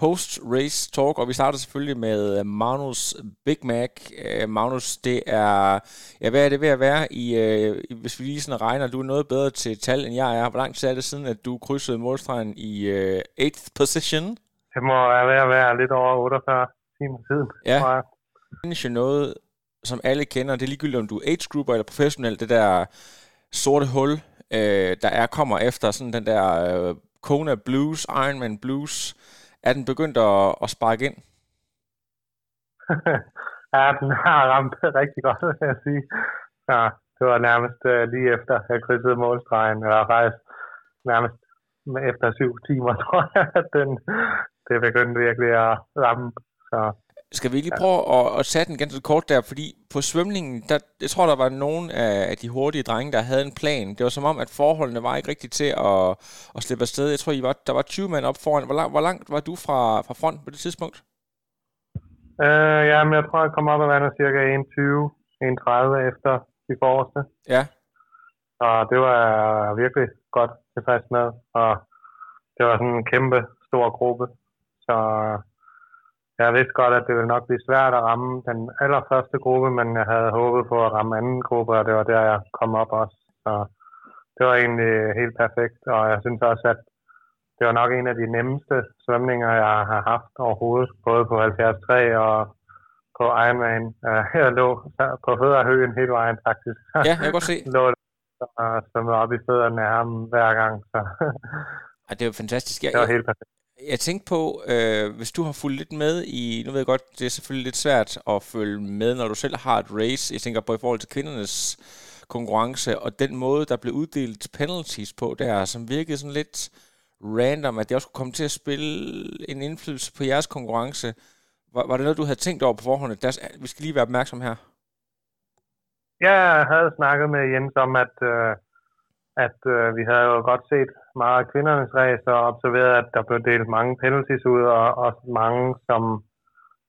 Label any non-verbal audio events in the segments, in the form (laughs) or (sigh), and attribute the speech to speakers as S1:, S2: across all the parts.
S1: post-race talk, og vi starter selvfølgelig med Magnus Big Mac. Uh, Magnus, det er, ja, hvad er det ved at være i, uh, hvis vi lige sådan regner, du er noget bedre til tal, end jeg er. Hvor lang tid er det siden, at du krydsede målstregen i uh, 8th position?
S2: Det må være være lidt over 48 timer siden.
S1: Ja. Det jo noget, som alle kender. Det er ligegyldigt, om du er age grouper eller professionel. Det der sorte hul, øh, der er kommer efter sådan den der øh, Kona Blues, Ironman Blues. Er den begyndt at, at sparke ind? (laughs)
S2: ja, den har ramt (laughs) rigtig godt, vil jeg sige. Ja, det var nærmest uh, lige efter, jeg krydsede målstregen, eller faktisk nærmest efter syv timer, (laughs) tror jeg, at den, det begyndte virkelig at ramme. Så
S1: skal vi lige prøve at, at sætte den ganske kort der, fordi på svømningen, der, jeg tror, der var nogen af, de hurtige drenge, der havde en plan. Det var som om, at forholdene var ikke rigtigt til at, at slippe afsted. Jeg tror, I var, der var 20 mand op foran. Hvor, lang, hvor langt var du fra, fra front på det tidspunkt?
S2: øh, ja, men jeg tror, jeg kom op og vandet cirka 21, 31 efter de forreste.
S1: Ja,
S2: Så det var jeg virkelig godt tilfreds med. Og det var sådan en kæmpe stor gruppe. Så jeg vidste godt, at det ville nok blive svært at ramme den allerførste gruppe, men jeg havde håbet på at ramme anden gruppe, og det var der, jeg kom op også. Så det var egentlig helt perfekt, og jeg synes også, at det var nok en af de nemmeste svømninger, jeg har haft overhovedet, både på 73 og på Ironman. Øh, (laughs) Jeg lå på fødderhøen hele vejen faktisk.
S1: ja jeg kan godt se. (laughs)
S2: lå og svømmede op i fødderne af ham hver gang, så
S1: Ja, det er jo fantastisk. Jeg,
S2: det var helt perfekt
S1: jeg tænkte på, øh, hvis du har fulgt lidt med i, nu ved jeg godt, det er selvfølgelig lidt svært at følge med, når du selv har et race. Jeg tænker på i forhold til kvindernes konkurrence, og den måde, der blev uddelt penalties på der, som virkede sådan lidt random, at det også kunne komme til at spille en indflydelse på jeres konkurrence. Var, var det noget, du havde tænkt over på forhånd? at Der, vi skal lige være opmærksom her.
S2: Jeg havde snakket med Jens om, at, øh, at øh, vi havde jo godt set meget af kvindernes race og observerede, at der blev delt mange penalties ud, og også mange, som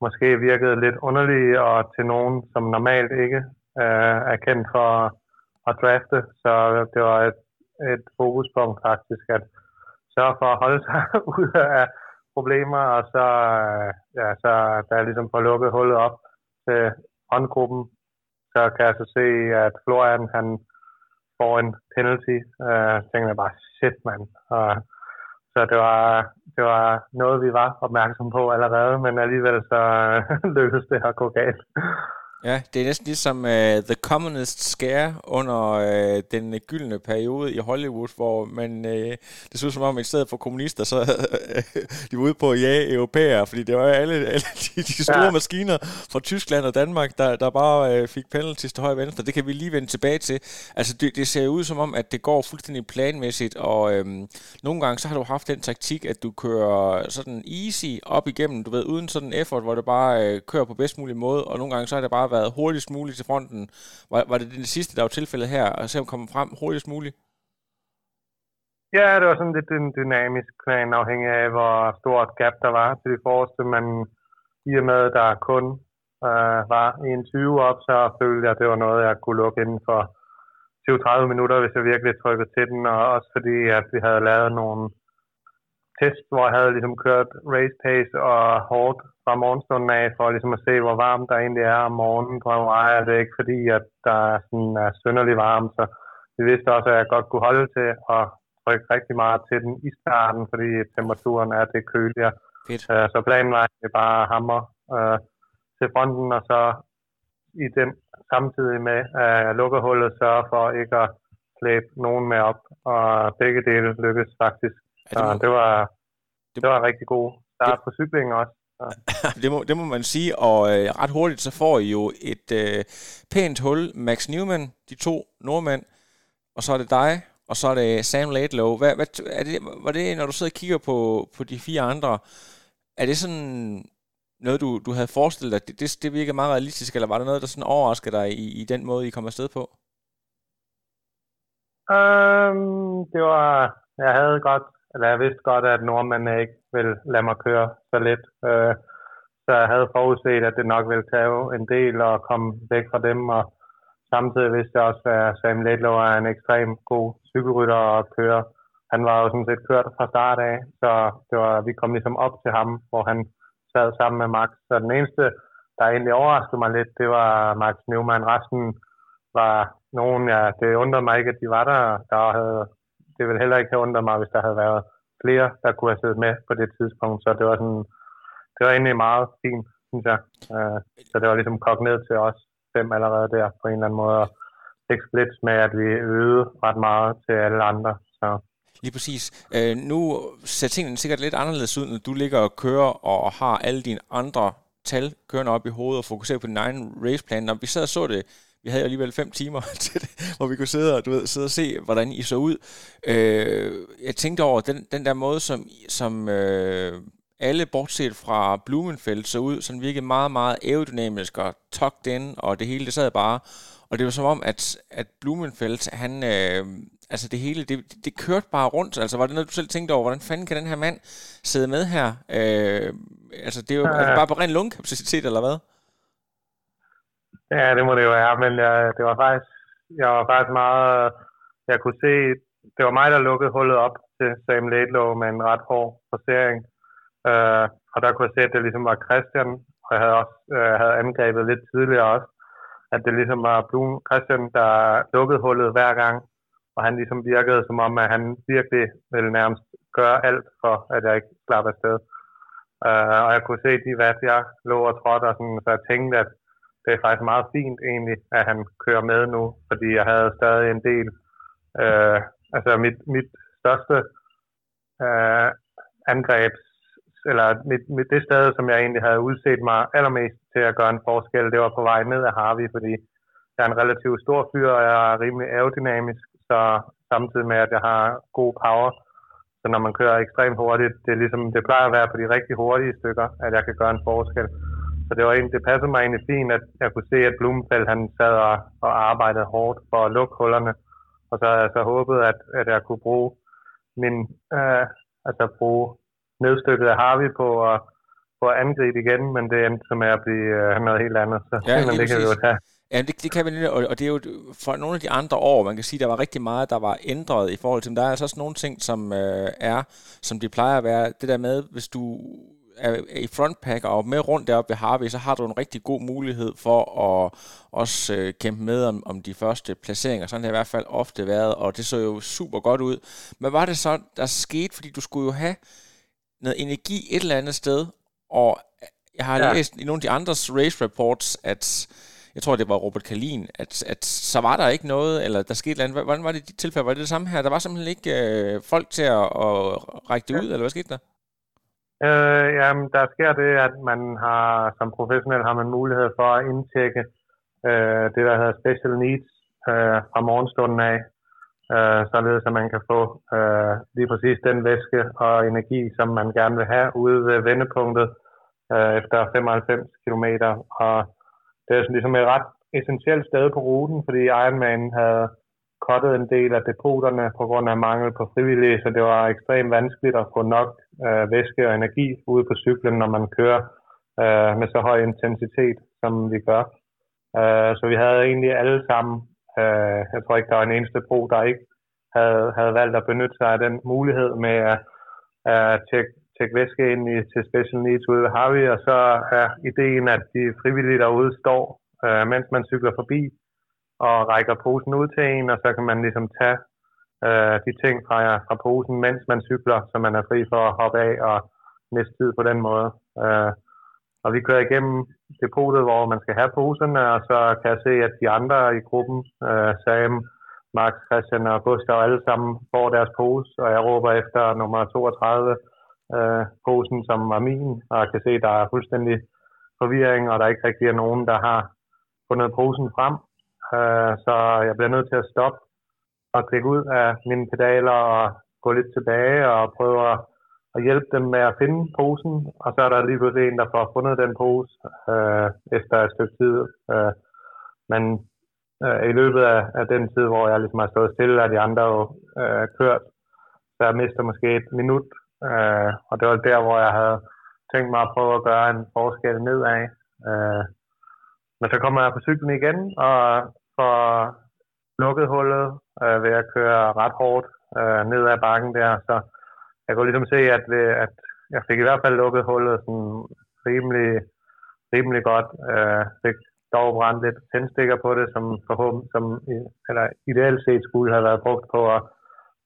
S2: måske virkede lidt underlige, og til nogen, som normalt ikke øh, er kendt for at drafte. Så det var et, et fokuspunkt faktisk, at sørge for at holde sig (laughs) ud af problemer, og så, øh, ja, så da jeg ligesom får lukket hullet op til håndgruppen, så kan jeg så se, at Florian han får en penalty. Uh, tænkte jeg bare, shit mand. Og, så det var, det var noget, vi var opmærksom på allerede, men alligevel så (laughs) lykkedes det at gå galt.
S1: Ja, det er næsten ligesom uh, The Communist Scare under uh, den gyldne periode i Hollywood, hvor man, uh, det så ud som om, at i stedet for kommunister, så uh, (laughs) de var ude på at jage europæere, fordi det var alle, alle de, de store ja. Maskiner fra Tyskland og Danmark, der, der bare uh, fik penalties til højre venstre. Det kan vi lige vende tilbage til. Altså, det, det ser ud som om, at det går fuldstændig planmæssigt, og øhm, nogle gange så har du haft den taktik, at du kører sådan easy op igennem, du ved, uden sådan effort, hvor det bare øh, kører på bedst mulig måde, og nogle gange så har det bare været hurtigst muligt til fronten. Var, var det det sidste, der var tilfældet her, og se om kommer frem hurtigst muligt?
S2: Ja, det var sådan lidt en dynamisk plan, afhængig af, hvor stort gap der var til de forreste, men i og med, at der kun øh, var en 20 op, så følte jeg, at det var noget, jeg kunne lukke inden for 20-30 minutter, hvis jeg virkelig trykkede til den, og også fordi, at vi havde lavet nogle test, hvor jeg havde ligesom kørt race pace og hårdt fra morgenstunden af, for ligesom at se, hvor varmt der egentlig er om morgenen på Hawaii. Er det ikke fordi, at der er, sådan, er synderlig varmt, så vi vidste også, at jeg godt kunne holde til at trykke rigtig meget til den i starten, fordi temperaturen er det køligere.
S1: Fedt.
S2: Øh, så planen var egentlig bare at hamre øh, til fronten, og så i den samtidig med, at jeg lukker hullet, sørge for ikke at slæbe nogen med op, og begge dele lykkedes faktisk.
S1: Ja,
S2: Så
S1: det, må,
S2: det var,
S1: det-
S2: det var en rigtig god start på cyklingen også. (laughs)
S1: det, må, det må man sige, og øh, ret hurtigt så får I jo et øh, pænt hul. Max Newman, de to nordmænd, og så er det dig, og så er det Sam Laidlow. Hvad, hvad, er det, var det, når du sidder og kigger på, på de fire andre, er det sådan noget, du, du havde forestillet dig? Det, det, det virker meget realistisk, eller var der noget, der sådan overraskede dig i, i den måde, I kom afsted på?
S2: Um, det var, jeg havde godt, eller jeg vidste godt, at nordmændene ikke ville lade mig køre så lidt. Uh, så jeg havde forudset, at det nok ville tage en del at komme væk fra dem, og samtidig vidste jeg også, at Sam Ledlow er en ekstrem god cykelrytter og kører. Han var jo sådan set kørt fra start af, så det var, vi kom ligesom op til ham, hvor han sad sammen med Max. Så den eneste, der egentlig overraskede mig lidt, det var Max Neumann. Resten var nogen, ja, det undrede mig ikke, at de var der. der havde, det ville heller ikke have undret mig, hvis der havde været flere, der kunne have siddet med på det tidspunkt. Så det var sådan, det var egentlig meget fint, synes jeg. Øh, så det var ligesom kogt ned til os fem allerede der på en eller anden måde. Og ikke splits med, at vi øvede ret meget til alle andre. Så
S1: Lige præcis. Øh, nu ser tingene sikkert lidt anderledes ud, når du ligger og kører og har alle dine andre tal kørende op i hovedet og fokuserer på din egen raceplan. Når vi sad og så det, vi havde alligevel fem timer (laughs) til det, hvor vi kunne sidde og, du ved, sidde og se, hvordan I så ud. Øh, jeg tænkte over den, den der måde, som, som øh, alle, bortset fra Blumenfeldt, så ud, sådan virkede meget, meget aerodynamisk og tucked in, og det hele, det sad bare. Og det var som om, at, at Blumenfeldt, han, øh, altså det hele, det, det kørte bare rundt. Altså var det noget, du selv tænkte over, hvordan fanden kan den her mand sidde med her? Øh, altså det er jo er det bare på ren lungekapacitet, eller hvad?
S2: Ja, det må det jo være, men jeg, det var faktisk, jeg var faktisk meget, jeg kunne se, det var mig, der lukkede hullet op til Sam Laidlow med en ret hård forsering. Øh, og der kunne jeg se, at det ligesom var Christian, og jeg havde også øh, havde angrebet lidt tidligere også, at det ligesom var Blum Christian, der lukkede hullet hver gang, og han ligesom virkede som om, at han virkelig ville nærmest gøre alt for, at jeg ikke slap afsted. Uh, og jeg kunne se de vat, jeg lå og trådte, og sådan, så jeg tænkte, at det er faktisk meget fint egentlig, at han kører med nu, fordi jeg havde stadig en del, Øh, altså mit, mit største øh, angreb, eller mit, mit, det sted, som jeg egentlig havde udset mig allermest til at gøre en forskel, det var på vej ned af Harvey, fordi jeg er en relativt stor fyr, og jeg er rimelig aerodynamisk, så samtidig med, at jeg har god power, så når man kører ekstremt hurtigt, det, er ligesom, det plejer at være på de rigtig hurtige stykker, at jeg kan gøre en forskel. Så det, var egentlig, det passede mig egentlig fint, at jeg kunne se, at Blumenfeldt han sad og, og arbejdede hårdt for at lukke hullerne. Og så havde jeg så håbet, at, at jeg kunne bruge min, øh, altså bruge nedstykket af Harvey på at, på at angribe igen, men det endte så med at blive øh, noget helt andet. Så
S1: ja,
S2: men det kan vi jo tage.
S1: Ja, det, det kan vi og, og det er jo for nogle af de andre år, man kan sige, der var rigtig meget, der var ændret i forhold til, men der er altså også nogle ting, som øh, er, som de plejer at være. Det der med, hvis du er i frontpack og med rundt deroppe ved Harvey, så har du en rigtig god mulighed for at også øh, kæmpe med om, om de første placeringer. Sådan har det i hvert fald ofte været, og det så jo super godt ud. Men var det så, der skete, fordi du skulle jo have noget energi et eller andet sted, og jeg har ja. læst i nogle af de andres race reports, at jeg tror, det var Robert Kalin, at, at så var der ikke noget, eller der skete noget andet. Hvordan var det i dit tilfælde? Var det det samme her? Der var simpelthen ikke øh, folk til at, at række det ud, eller hvad skete der?
S2: Øh, jamen, der sker det, at man har, som professionel har man mulighed for at indtjekke øh, det, der hedder special needs øh, fra morgenstunden af, øh, således at man kan få øh, lige præcis den væske og energi, som man gerne vil have ude ved vendepunktet øh, efter 95 km. Og det er sådan ligesom et ret essentielt sted på ruten, fordi Ironman havde kottet en del af depoterne på grund af mangel på frivillige, så det var ekstremt vanskeligt at få nok øh, væske og energi ude på cyklen, når man kører øh, med så høj intensitet, som vi gør. Øh, så vi havde egentlig alle sammen, øh, jeg tror ikke, der var en eneste bro, der ikke havde, havde valgt at benytte sig af den mulighed med at, at tjekke, tjekke væske ind i, til Special Needs ude ved Harvey, og så er ideen, at de frivillige derude står, øh, mens man cykler forbi, og rækker posen ud til en, og så kan man ligesom tage øh, de ting fra, fra posen, mens man cykler, så man er fri for at hoppe af og miste tid på den måde. Øh, og vi kører igennem depotet, hvor man skal have poserne, øh, og så kan jeg se, at de andre i gruppen, øh, Sam, Max, Christian og Gustav, alle sammen får deres pose, og jeg råber efter nummer 32, øh, posen, som var min, og jeg kan se, at der er fuldstændig forvirring, og der ikke rigtig er nogen, der har fundet posen frem. Øh, så jeg bliver nødt til at stoppe at klikke ud af mine pedaler og gå lidt tilbage og prøve at at hjælpe dem med at finde posen, og så er der lige pludselig en, der får fundet den pose øh, efter et stykke tid. Øh, men øh, i løbet af, af den tid, hvor jeg ligesom har stået stille, og de andre jo øh, kørt, så jeg mister måske et minut, øh, og det var der, hvor jeg havde tænkt mig at prøve at gøre en forskel nedad. Øh, men så kommer jeg på cyklen igen, og får lukket hullet øh, ved at køre ret hårdt øh, ned ad bakken der, så jeg kunne ligesom se, at, at jeg fik i hvert fald lukket hullet sådan rimelig, rimelig godt. Øh, fik dog brændt lidt tændstikker på det, som, forhåbentlig, som eller ideelt set skulle have været brugt på at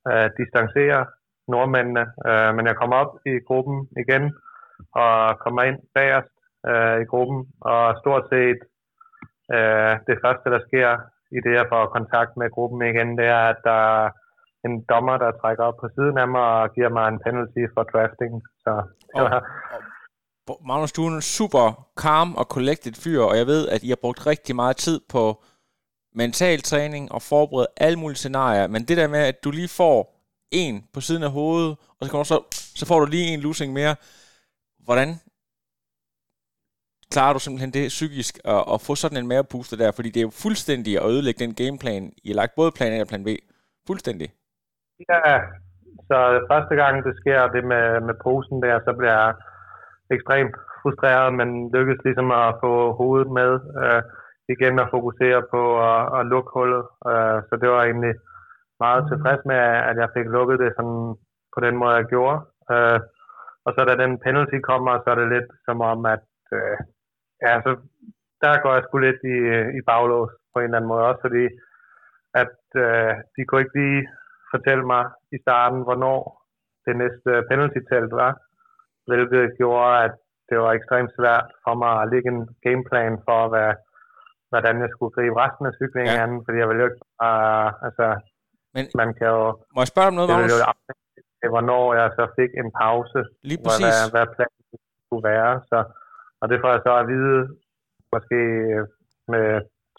S2: øh, distancere nordmændene. Øh, men jeg kommer op i gruppen igen, og kommer ind bagerst øh, i gruppen, og stort set øh, det første, der sker i det, jeg får kontakt med gruppen igen, det er, at der en dommer, der trækker op på siden af mig og giver mig en penalty for drafting. Så det var...
S1: og Magnus, du er en super calm og collected fyr, og jeg ved, at I har brugt rigtig meget tid på mental træning og forberedt alle mulige scenarier, men det der med, at du lige får en på siden af hovedet, og så, kommer så, så får du lige en losing mere. Hvordan klarer du simpelthen det psykisk at, at få sådan en mavebooster der? Fordi det er jo fuldstændig at ødelægge den gameplan, I har lagt både plan A og plan B. Fuldstændig.
S2: Ja, så første gang det sker det med, med posen der, så bliver jeg ekstremt frustreret, men lykkes ligesom at få hovedet med øh, igen og fokusere på at, at lukke hullet. Øh, så det var egentlig meget tilfreds med, at jeg fik lukket det sådan på den måde, jeg gjorde. Øh, og så da den penalty kommer, så er det lidt som om, at øh, ja, så der går jeg sgu lidt i, i baglås på en eller anden måde også, fordi at øh, de kunne ikke lige fortælle mig i starten, hvornår det næste penalty-telt var, hvilket gjorde, at det var ekstremt svært for mig at lægge en gameplan for, hvad, hvordan jeg skulle gribe resten af cyklingen ja. an, fordi jeg ville jo ikke uh, altså,
S1: Men,
S2: man kan jo...
S1: Må jeg spørge om noget, Magnus?
S2: Det hvornår jeg så fik en pause,
S1: Lige præcis.
S2: hvad, hvad planen skulle være, så, og det får jeg så at vide, måske med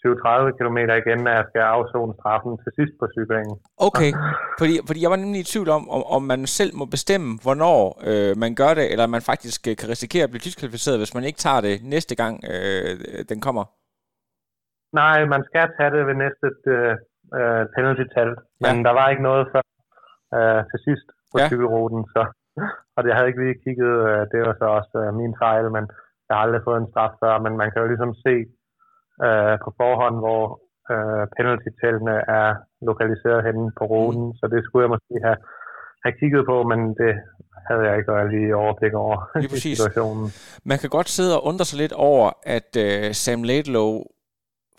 S2: 20-30 km igen, at jeg skal afzone straffen til sidst på cyklingen.
S1: Okay, (laughs) fordi, fordi jeg var nemlig i tvivl om, om, om man selv må bestemme, hvornår øh, man gør det, eller man faktisk øh, kan risikere at blive diskvalificeret, hvis man ikke tager det næste gang, øh, den kommer.
S2: Nej, man skal tage det ved næste øh, øh penalty-tal, men ja. der var ikke noget før øh, til sidst på ja. cykelruten, så, (laughs) og det havde ikke lige kigget, øh, det var så også øh, min fejl, men jeg har aldrig fået en straf før, men man kan jo ligesom se øh, på forhånd, hvor øh, penalty-tællene er lokaliseret henne på ruten, mm. så det skulle jeg måske have, have kigget på, men det havde jeg ikke lige overblik over
S1: lige (laughs) situationen. Man kan godt sidde og undre sig lidt over, at øh, Sam Laidlow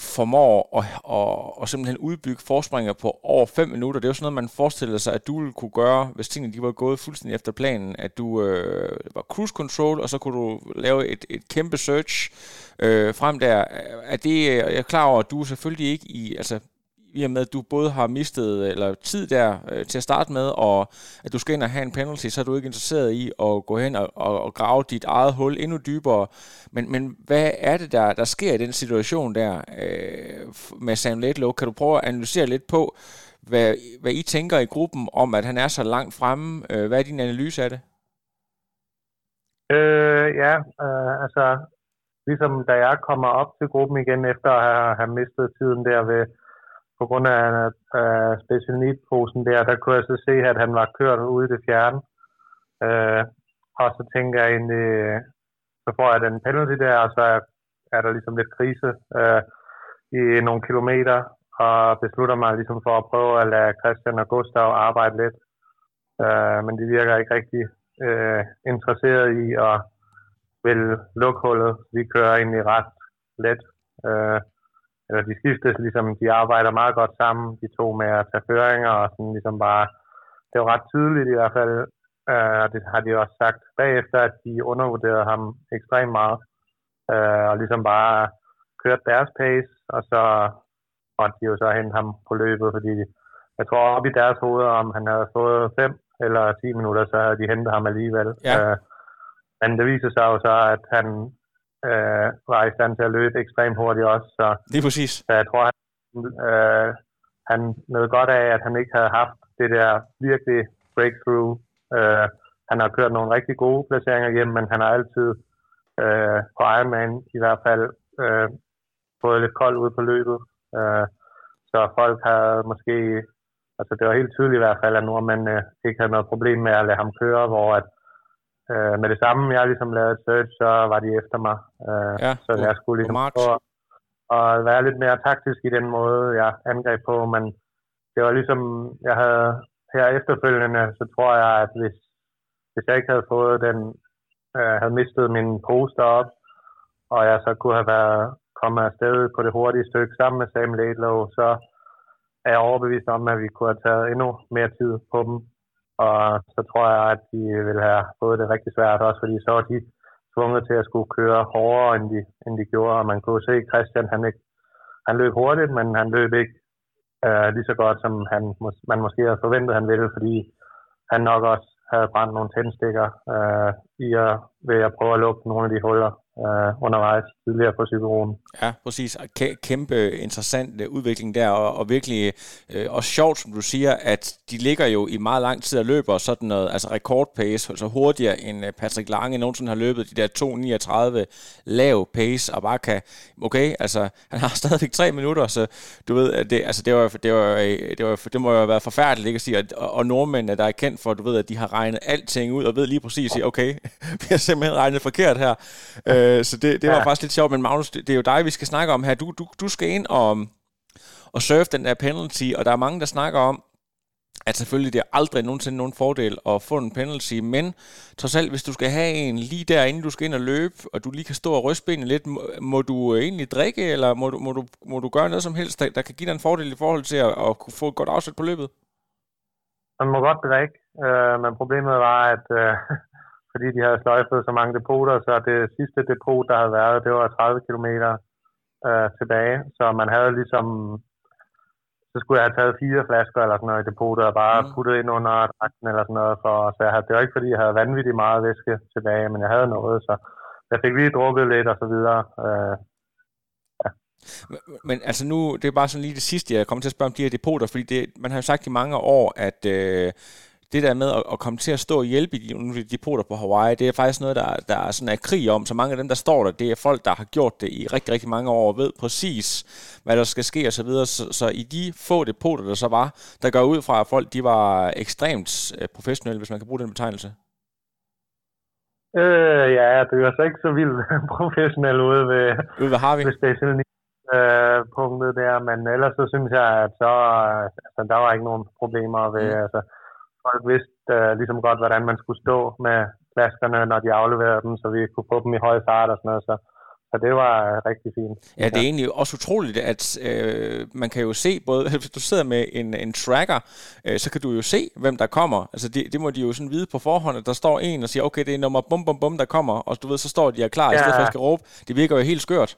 S1: formår at, at, at simpelthen udbygge forspringer på over 5 minutter. Det er jo sådan noget, man forestiller sig, at du ville kunne gøre, hvis tingene de var gået fuldstændig efter planen, at du øh, var cruise control, og så kunne du lave et, et kæmpe search øh, frem der. Er det, øh, jeg er klar over, at du selvfølgelig ikke i, altså i og med, at du både har mistet eller tid der øh, til at starte med, og at du skal ind og have en penalty, så er du ikke interesseret i at gå hen og, og, og grave dit eget hul endnu dybere. Men, men hvad er det, der, der sker i den situation der øh, med Sam Letlow? Kan du prøve at analysere lidt på, hvad, hvad I tænker i gruppen om, at han er så langt fremme? Øh, hvad er din analyse af det?
S2: Øh, ja, øh, altså ligesom da jeg kommer op til gruppen igen efter at have, have mistet tiden der ved på grund af af special need posen der, der kunne jeg så se, at han var kørt ude i det fjerne. Øh, og så tænker jeg egentlig, så får jeg den penalty der, og så er, er der ligesom lidt krise øh, i nogle kilometer, og beslutter mig ligesom for at prøve at lade Christian og Gustav arbejde lidt. Øh, men de virker ikke rigtig øh, interesseret i at vil lukke hullet. Vi kører egentlig ret let. Øh, eller de skiftes, ligesom de arbejder meget godt sammen, de to med at tage føringer, og sådan ligesom bare, det var ret tydeligt i hvert fald, øh, og det har de også sagt bagefter, at de undervurderede ham ekstremt meget, øh, og ligesom bare kørt deres pace, og så måtte de jo så hente ham på løbet, fordi jeg tror op i deres hoveder, om han havde fået 5 eller 10 minutter, så havde de hentet ham alligevel.
S1: Ja.
S2: Øh, men det viser sig jo så, at han øh, var i stand til at løbe ekstremt hurtigt også. Så,
S1: det er præcis.
S2: Så jeg tror, han, øh, han nød godt af, at han ikke havde haft det der virkelig breakthrough, øh, han har kørt nogle rigtig gode placeringer hjem, men han har altid øh, på Ironman i hvert fald øh, fået lidt koldt ud på løbet. Øh, så folk havde måske, altså det var helt tydeligt i hvert fald, at nordmændene ikke havde noget problem med at lade ham køre, hvor at øh, med det samme, jeg ligesom lavede et search, så var de efter mig. Øh,
S1: ja,
S2: så jeg skulle ligesom prøve at være lidt mere taktisk i den måde, jeg angreb på, men det var ligesom, jeg havde her efterfølgende, så tror jeg, at hvis, hvis jeg ikke havde fået den, øh, havde mistet min poster op, og jeg så kunne have været kommet afsted på det hurtige stykke sammen med Sam Laidlow, så er jeg overbevist om, at vi kunne have taget endnu mere tid på dem. Og så tror jeg, at de ville have fået det rigtig svært også, fordi så var de tvunget til at skulle køre hårdere, end de, end de gjorde. Og man kunne se, Christian, han, ikke, han løb hurtigt, men han løb ikke øh, lige så godt, som han, man måske havde forventet, han ville, fordi han nok også havde brændt nogle tændstikker øh, i at, ved at prøve at lukke nogle af de huller, øh, undervejs tidligere på Cyberonen.
S1: Ja, præcis. Kæmpe interessant øh, udvikling der, og, og virkelig øh, og sjovt, som du siger, at de ligger jo i meget lang tid og løber sådan noget, altså rekordpace, så hurtigere end øh, Patrick Lange nogensinde har løbet de der 2.39 lav pace, og bare kan, okay, altså han har (laughs) stadigvæk tre minutter, så du ved, at det, altså, det, var, det, var, øh, det, var, det må jo være forfærdeligt, ikke at sige, og, og nordmændene, der er kendt for, du ved, at de har regnet alting ud, og ved lige præcis, okay, (laughs) vi har simpelthen regnet forkert her. Øh, så det, det var ja. faktisk lidt sjovt, men Magnus, det, det er jo dig, vi skal snakke om her. Du, du, du skal ind og, og surfe den der penalty, og der er mange, der snakker om, at selvfølgelig det er aldrig nogensinde nogen fordel at få en penalty, men trods alt, hvis du skal have en lige der, inden du skal ind og løbe, og du lige kan stå og ryste benene lidt, må, må du egentlig drikke, eller må du, må, du, må du gøre noget som helst, der, der kan give dig en fordel i forhold til at, at kunne få et godt afsæt på løbet?
S2: Man må godt drikke, øh, men problemet var, at øh, fordi de havde sløjfet så mange depoter, så det sidste depot, der havde været, det var 30 km øh, tilbage, så man havde ligesom, så skulle jeg have taget fire flasker eller sådan noget i depotet og bare mm. puttet ind under dragten eller sådan noget, for, så jeg havde, det var ikke fordi, jeg havde vanvittigt meget væske tilbage, men jeg havde noget, så jeg fik lige drukket lidt og så videre. Øh.
S1: Men, men altså nu, det er bare sådan lige det sidste, jeg kommer til at spørge om de her depoter, fordi det, man har jo sagt i mange år, at øh, det der med at, at komme til at stå og hjælpe i de depoter på Hawaii, det er faktisk noget, der, der er sådan en krig om. Så mange af dem, der står der, det er folk, der har gjort det i rigtig, rigtig mange år, og ved præcis, hvad der skal ske osv. Så, så, så i de få depoter, der så var, der går ud fra, at folk de var ekstremt øh, professionelle, hvis man kan bruge den betegnelse.
S2: Øh, ja, det er så ikke så vildt (laughs) professionel ude ved,
S1: ude ved Harvey.
S2: ved Special øh, punktet der, men ellers så synes jeg, at så, altså, der var ikke nogen problemer ved, mm. altså, folk vidste uh, ligesom godt, hvordan man skulle stå med flaskerne, når de afleverede dem, så vi kunne få dem i høj fart og sådan noget. Så, så det var uh, rigtig fint.
S1: Ja, det er egentlig også utroligt, at øh, man kan jo se, både (laughs) hvis du sidder med en, en tracker, øh, så kan du jo se, hvem der kommer. Altså det, det må de jo sådan vide på forhånd, at der står en og siger, okay, det er nummer bum bum bum, der kommer, og du ved, så står de er klar, ja. i stedet for at skal råbe. Det virker jo helt skørt.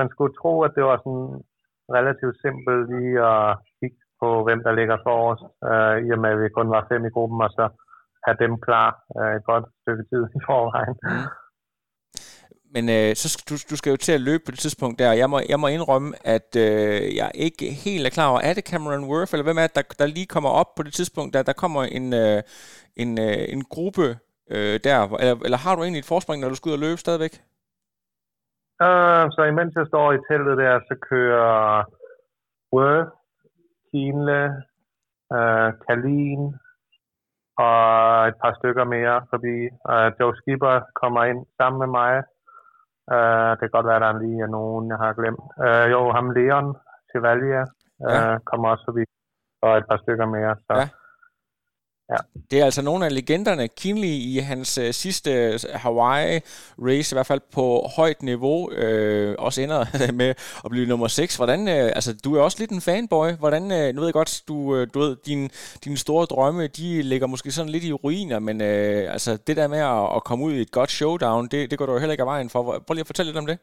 S2: Man skulle tro, at det var sådan relativt simpelt lige at kigge på, hvem der ligger for os, øh, i og med, at vi kun var fem i gruppen, og så have dem klar øh, et godt stykke tid (laughs) i forvejen. Mm.
S1: Men øh, så skal, du, du skal jo til at løbe på det tidspunkt der. Jeg må, jeg må indrømme, at øh, jeg ikke helt er klar over, er det Cameron Worth, eller hvem er det, der, der lige kommer op på det tidspunkt, der, der kommer en, øh, en, øh, en gruppe øh, der, eller, eller har du egentlig et forspring, når du skal ud og løbe stadigvæk?
S2: Uh, så imens jeg står i teltet der, så kører Worth Kienle, øh, Kalin og et par stykker mere forbi. Uh, Joe Skipper kommer ind sammen med mig. Uh, det kan godt være, at der lige er nogen, jeg har glemt. Uh, jo, ham Leon Chevalier uh, ja. kommer også forbi. Og et par stykker mere. Så. Ja.
S1: Ja. Det er altså nogle af legenderne. Kinley i hans uh, sidste Hawaii race, i hvert fald på højt niveau, øh, også ender (laughs) med at blive nummer 6. Hvordan, øh, altså, du er også lidt en fanboy. Hvordan, øh, nu ved jeg godt, du, øh, du ved, din, dine store drømme, de ligger måske sådan lidt i ruiner, men øh, altså, det der med at, at komme ud i et godt showdown, det, det går du jo heller ikke af vejen for. Prøv lige at fortælle lidt om det.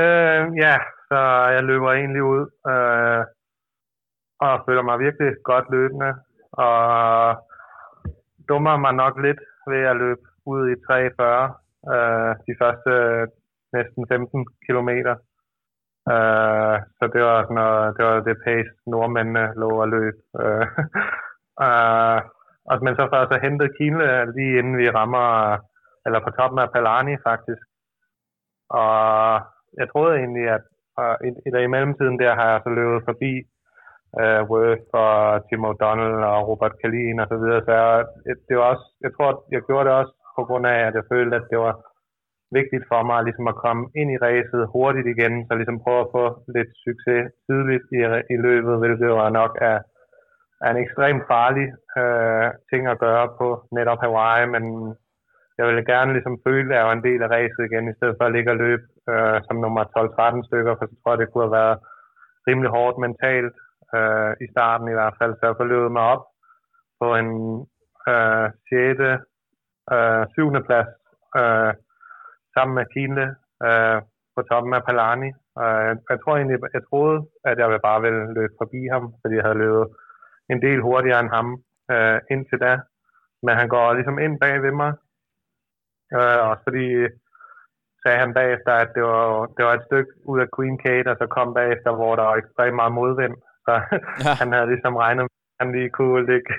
S2: Øh, ja, så jeg løber egentlig ud øh, og føler mig virkelig godt løbende og dummer mig nok lidt ved at løbe ud i 3.40 øh, de første øh, næsten 15 kilometer. Øh, så det var sådan noget, det var det pace nordmændene lå at løbe. Øh, (laughs) øh, og, men så får jeg så hentet Kienle lige inden vi rammer, eller på toppen af Palani faktisk. Og jeg troede egentlig, at og i, i, i mellemtiden der har jeg så løbet forbi uh, Worth og Tim O'Donnell og Robert Kalin og så videre. Så jeg, det var også, jeg tror, jeg gjorde det også på grund af, at jeg følte, at det var vigtigt for mig ligesom at komme ind i racet hurtigt igen, så ligesom prøve at få lidt succes tidligt i, i løbet, hvilket var nok er, er en ekstremt farlig øh, ting at gøre på netop Hawaii, men jeg ville gerne ligesom føle, at jeg var en del af racet igen, i stedet for at ligge og løbe øh, som nummer 12-13 stykker, for så tror jeg, det kunne have været rimelig hårdt mentalt øh, i starten i hvert fald. Så jeg forløbede mig op på en øh, 6. Øh, 7. plads øh, sammen med Kienle øh, på toppen af Palani. Øh, jeg tror egentlig, jeg troede, at jeg bare ville løbe forbi ham, fordi jeg havde løbet en del hurtigere end ham øh, indtil da. Men han går ligesom ind bag ved mig, øh, også fordi sagde han bagefter, at det var, det var et stykke ud af Queen Kate, og så kom bagefter, hvor der var ekstremt meget modvind. Så ja. han havde ligesom regnet med, at han lige kunne ligge,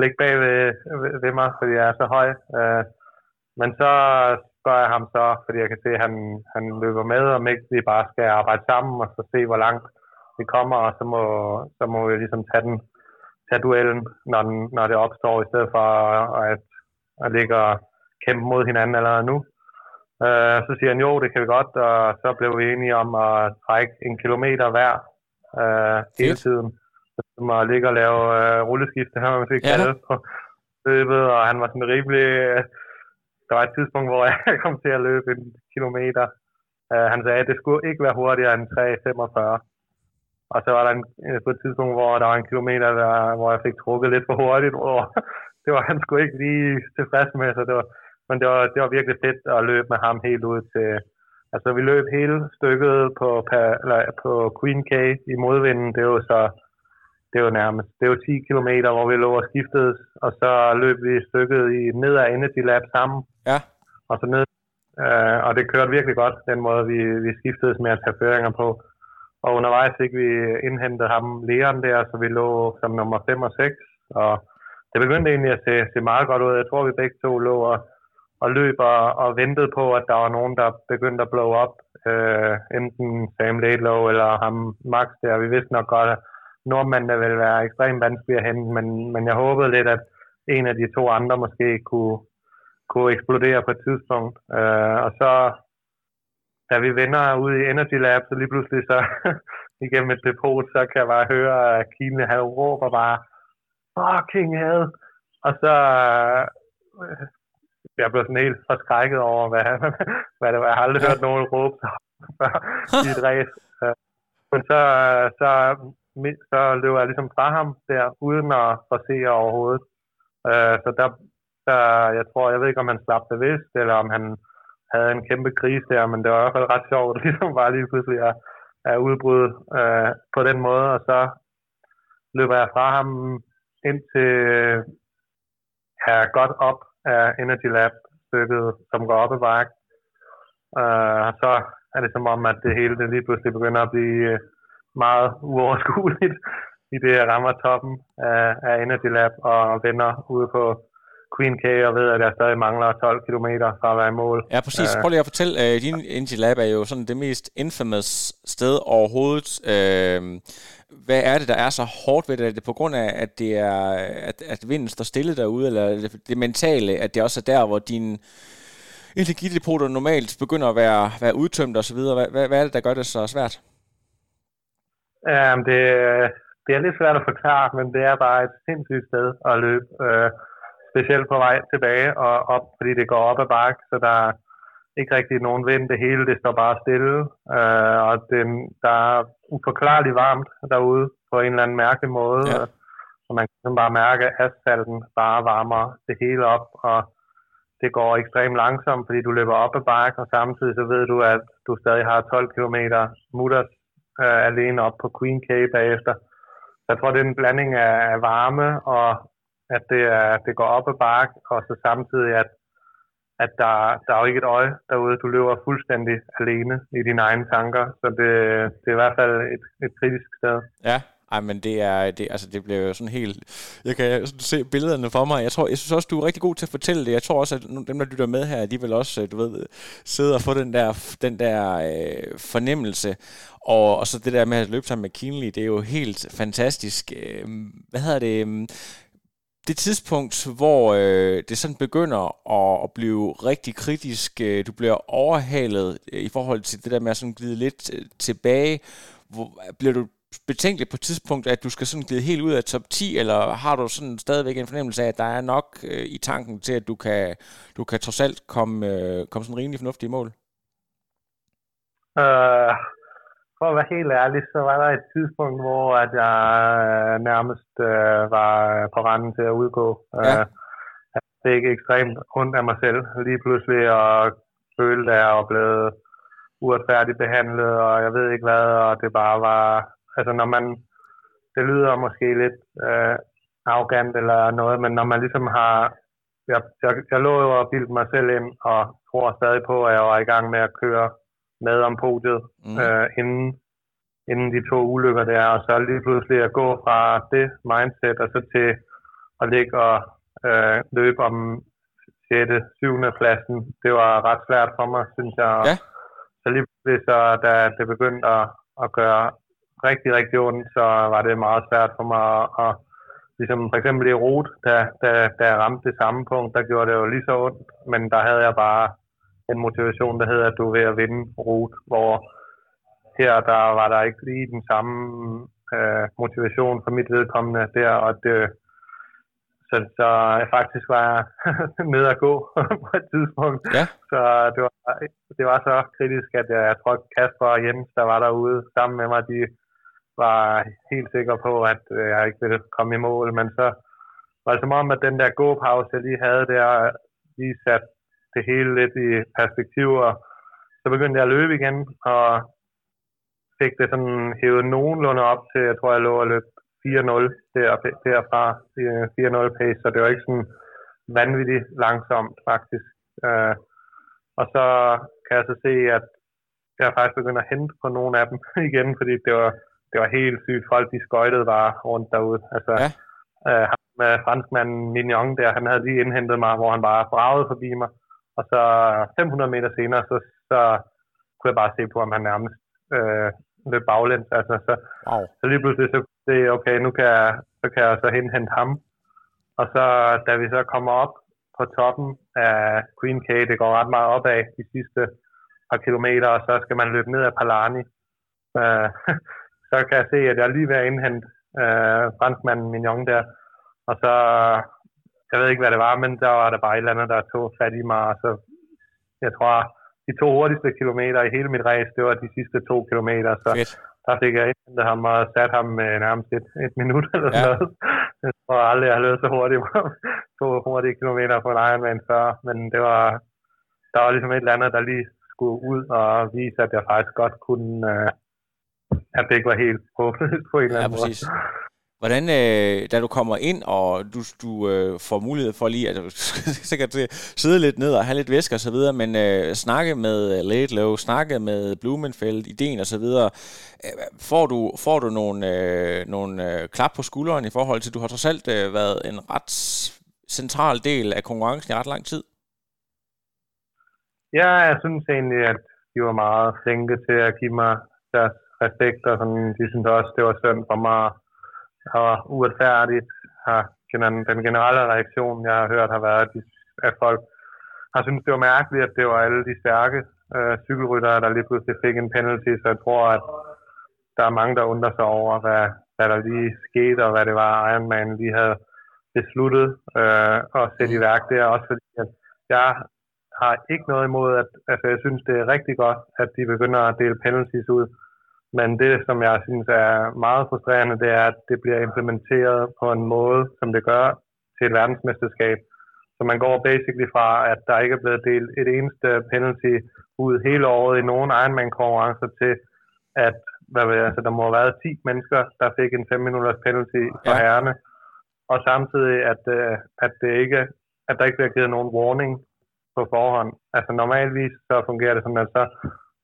S2: ligge bag ved, ved, ved mig, fordi jeg er så høj. Øh, men så spørger jeg ham så, fordi jeg kan se, at han, han løber med, og ikke vi bare skal arbejde sammen, og så se, hvor langt vi kommer, og så må, så må vi ligesom tage, den, tage duellen, når, den, når det opstår, i stedet for at, at ligge og kæmpe mod hinanden allerede nu. Uh, så siger han, jo, det kan vi godt, og så blev vi enige om at trække en kilometer hver uh, hele tiden. Så må ligge og lave uh, rulleskifte, her man fik ja. kalde på løbet, og han var sådan rimelig... Uh, der var et tidspunkt, hvor (laughs) jeg kom til at løbe en kilometer. Uh, han sagde, at det skulle ikke være hurtigere end 3.45. Og så var der en, på et tidspunkt, hvor der var en kilometer, der, hvor jeg fik trukket lidt for hurtigt, og (laughs) det var han sgu ikke lige tilfreds med, så det var, men det var, det var virkelig fedt at løbe med ham helt ud til... Altså, vi løb hele stykket på, eller, på Queen K i modvinden. Det er jo så... Det jo nærmest... Det jo 10 km, hvor vi lå og skiftede, og så løb vi stykket i ned ad Energy Lab sammen.
S1: Ja.
S2: Og så ned... Øh, og det kørte virkelig godt, den måde, vi, vi skiftede med at tage føringer på. Og undervejs fik vi indhentet ham, Leon der, så vi lå som nummer 5 og 6. Og det begyndte egentlig at se, se meget godt ud. Jeg tror, vi begge to lå og og løb og, og ventede på, at der var nogen, der begyndte at blow op. Øh, enten Sam Laidlow eller ham Max der. Vi vidste nok godt, at nordmændene ville være ekstremt vanskelige at hente, men, men jeg håbede lidt, at en af de to andre måske kunne, kunne eksplodere på et tidspunkt. Øh, og så, da vi vender ud i Energy Lab, så lige pludselig så (laughs) igennem et depot, så kan jeg bare høre, at Kine havde råber bare, fucking hell! Og så øh, jeg blev sådan helt forskrækket over, hvad, (laughs) hvad det var. Jeg har aldrig hørt nogen råbe (laughs) i et race. Men så, så, så løb jeg ligesom fra ham der, uden at forsere overhovedet. Øh, så der, der, jeg tror, jeg ved ikke, om han slap bevidst, eller om han havde en kæmpe krise der, men det var i hvert fald ret sjovt, (laughs) ligesom bare lige pludselig at, at udbryde øh, på den måde, og så løber jeg fra ham ind til ja, godt op af Energy Lab stykket, som går op ad bakke. Uh, så er det som om, at det hele det lige pludselig begynder at blive øh, meget uoverskueligt (laughs) i det, jeg rammer toppen af, af Energy Lab og vender ude på Queen K og ved, at jeg stadig mangler 12 km fra at være i mål.
S1: Ja, præcis. Uh, Prøv lige at fortælle, uh, din Energy Lab er jo sådan det mest infamous sted overhovedet. Uh, hvad er det, der er så hårdt ved det? Er det på grund af, at, det er, at, at vinden står stille derude, eller er det, det mentale, at det også er der, hvor dine energidepoter normalt begynder at være, være udtømt osv.? Hvad, hvad, hvad er det, der gør det så svært?
S2: Um, det, det er lidt svært at forklare, men det er bare et sindssygt sted at løbe. Uh, specielt på vej tilbage og op, fordi det går op ad bakke, så der er ikke rigtig nogen vind. Det hele det står bare stille, uh, og den, der er uforklarligt varmt derude på en eller anden mærkelig måde. Ja. Og man kan bare mærke, at asfalten bare varmer det hele op, og det går ekstremt langsomt, fordi du løber op ad bakke, og samtidig så ved du, at du stadig har 12 km mutters uh, alene op på Queen K bagefter. Så jeg tror, det er en blanding af varme og at det, er, det går op ad bakke, og så samtidig, at, at der, der er jo ikke et øje derude. Du løber fuldstændig alene i dine egne tanker, så det, det er i hvert fald et, et kritisk sted.
S1: Ja, Ej, men det er, det, altså det bliver jo sådan helt, jeg kan sådan se billederne for mig. Jeg tror, jeg synes også, du er rigtig god til at fortælle det. Jeg tror også, at dem, der lytter med her, de vil også, øh, du ved, sidde og få den der, den der øh, fornemmelse. Og, og så det der med at løbe sammen med Kinley, det er jo helt fantastisk. Øh, hvad hedder det? Det tidspunkt, hvor øh, det sådan begynder at, at blive rigtig kritisk, øh, du bliver overhalet øh, i forhold til det der med at sådan glide lidt øh, tilbage, hvor, bliver du betænkelig på et tidspunkt, at du skal sådan glide helt ud af top 10, eller har du sådan stadigvæk en fornemmelse af, at der er nok øh, i tanken til, at du kan, du kan trods alt komme, øh, komme sådan rimelig fornuftige mål?
S2: Uh, for at være helt ærlig, så var der et tidspunkt, hvor at jeg øh, nærmest uh, var på randen til at udgå. Ja. Uh, jeg fik ekstremt ondt af mig selv lige pludselig, og følte, at jeg var blevet uretfærdigt behandlet, og jeg ved ikke hvad, og det bare var altså når man, det lyder måske lidt øh, arrogant eller noget, men når man ligesom har, jeg, jeg, jeg lå jo og bildte mig selv ind, og tror stadig på, at jeg var i gang med at køre med om podiet, mm. øh, inden, inden de to ulykker der, og så lige pludselig at gå fra det mindset, og så til at ligge og øh, løbe om 6. 7. pladsen, det var ret svært for mig, synes jeg. Ja. Så lige pludselig, så da det begyndte at, at gøre rigtig, rigtig ondt, så var det meget svært for mig at, at ligesom for eksempel i rot, da, da, da jeg ramte det samme punkt, der gjorde det jo lige så ondt, men der havde jeg bare en motivation, der hedder, at du er ved at vinde rot, hvor her der var der ikke lige den samme øh, motivation for mit vedkommende der, og det, så, så faktisk var jeg (laughs) nede at gå (laughs) på et tidspunkt. Ja. Så det var, det var så kritisk, at jeg, jeg tror, Kasper og Jens, der var derude sammen med mig, de var helt sikker på, at øh, jeg ikke ville komme i mål, men så var det som om, at den der gåpause, jeg lige havde der, lige sat det hele lidt i perspektiv, og så begyndte jeg at løbe igen, og fik det sådan hævet nogenlunde op til, jeg tror, jeg lå og løb 4-0 der, derfra, 4-0 pace, så det var ikke sådan vanvittigt langsomt faktisk. Øh, og så kan jeg så se, at jeg faktisk begynder at hente på nogle af dem (laughs) igen, fordi det var det var helt sygt. Folk, de skøjtede bare rundt derude. Altså, ja. øh, ham med franskmanden Mignon der, han havde lige indhentet mig, hvor han bare bragede forbi mig. Og så 500 meter senere, så, så kunne jeg bare se på, om han nærmest øh, løb baglæns. Altså, så, wow. så lige pludselig så det, okay, nu kan jeg, så kan jeg så indhente ham. Og så, da vi så kommer op på toppen af Queen K, det går ret meget opad de sidste par kilometer, og så skal man løbe ned ad Palani. Øh, (laughs) så kan jeg se, at jeg er lige ved at indhente øh, franskmanden Mignon der. Og så, jeg ved ikke, hvad det var, men der var der bare et eller andet, der tog fat i mig. Og så, jeg tror, de to hurtigste kilometer i hele mit race, det var de sidste to kilometer. Så Fedt. der fik jeg indhentet ham og sat ham med nærmest et, et minut eller ja. noget. Jeg tror aldrig, jeg har løbet så hurtigt (laughs) to hurtige kilometer på en Ironman før. Men det var, der var ligesom et eller andet, der lige skulle ud og vise, at jeg faktisk godt kunne, øh, at det ikke var helt (laughs) håbløst på en eller anden ja, præcis. måde.
S1: Hvordan, øh, da du kommer ind, og du, du øh, får mulighed for lige, at (laughs) sikkert sidde lidt ned og have lidt væske og så videre, men øh, snakke med øh, Laidlow, snakke med Blumenfeld, ideen og så videre, øh, får du, får du nogle, øh, nogle øh, klap på skulderen i forhold til, du har trods alt øh, været en ret central del af konkurrencen i ret lang tid?
S2: Ja, jeg synes egentlig, at de var meget flinke til at give mig deres respekt, og sådan, de synes også, det var synd for mig, og uretfærdigt har den generelle reaktion, jeg har hørt, har været, at folk har syntes, det var mærkeligt, at det var alle de stærke øh, cykelryttere, der lige pludselig fik en penalty, så jeg tror, at der er mange, der undrer sig over, hvad, hvad der lige skete, og hvad det var, Ironman lige havde besluttet øh, at sætte i værk der, også fordi at jeg har ikke noget imod, at altså, jeg synes, det er rigtig godt, at de begynder at dele penalties ud. Men det, som jeg synes er meget frustrerende, det er, at det bliver implementeret på en måde, som det gør til et verdensmesterskab. Så man går basically fra, at der ikke er blevet delt et eneste penalty ud hele året i nogen Ironman-konkurrencer til, at hvad ved, altså, der må have været 10 mennesker, der fik en 5 minutters penalty for ja. herrene. Og samtidig, at, øh, at, det ikke, at der ikke bliver givet nogen warning på forhånd. Altså normalvis så fungerer det sådan, at så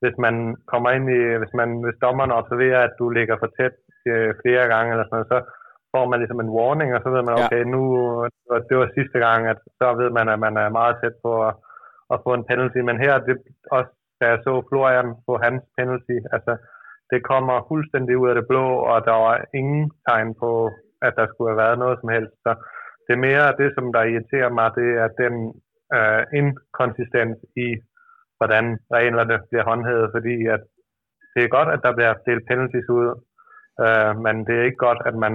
S2: hvis man kommer ind i, hvis, man, hvis dommerne observerer, at du ligger for tæt øh, flere gange, eller sådan noget, så får man ligesom en warning, og så ved man, okay, ja. nu det var sidste gang, at så ved man, at man er meget tæt på at, at få en penalty. Men her, det også, da jeg så Florian på hans penalty, altså, det kommer fuldstændig ud af det blå, og der var ingen tegn på, at der skulle have været noget som helst. Så det er mere det, som der irriterer mig, det er den uh, inkonsistens i, hvordan reglerne bliver håndhævet, fordi at det er godt, at der bliver delt penalties ud, øh, men det er ikke godt, at man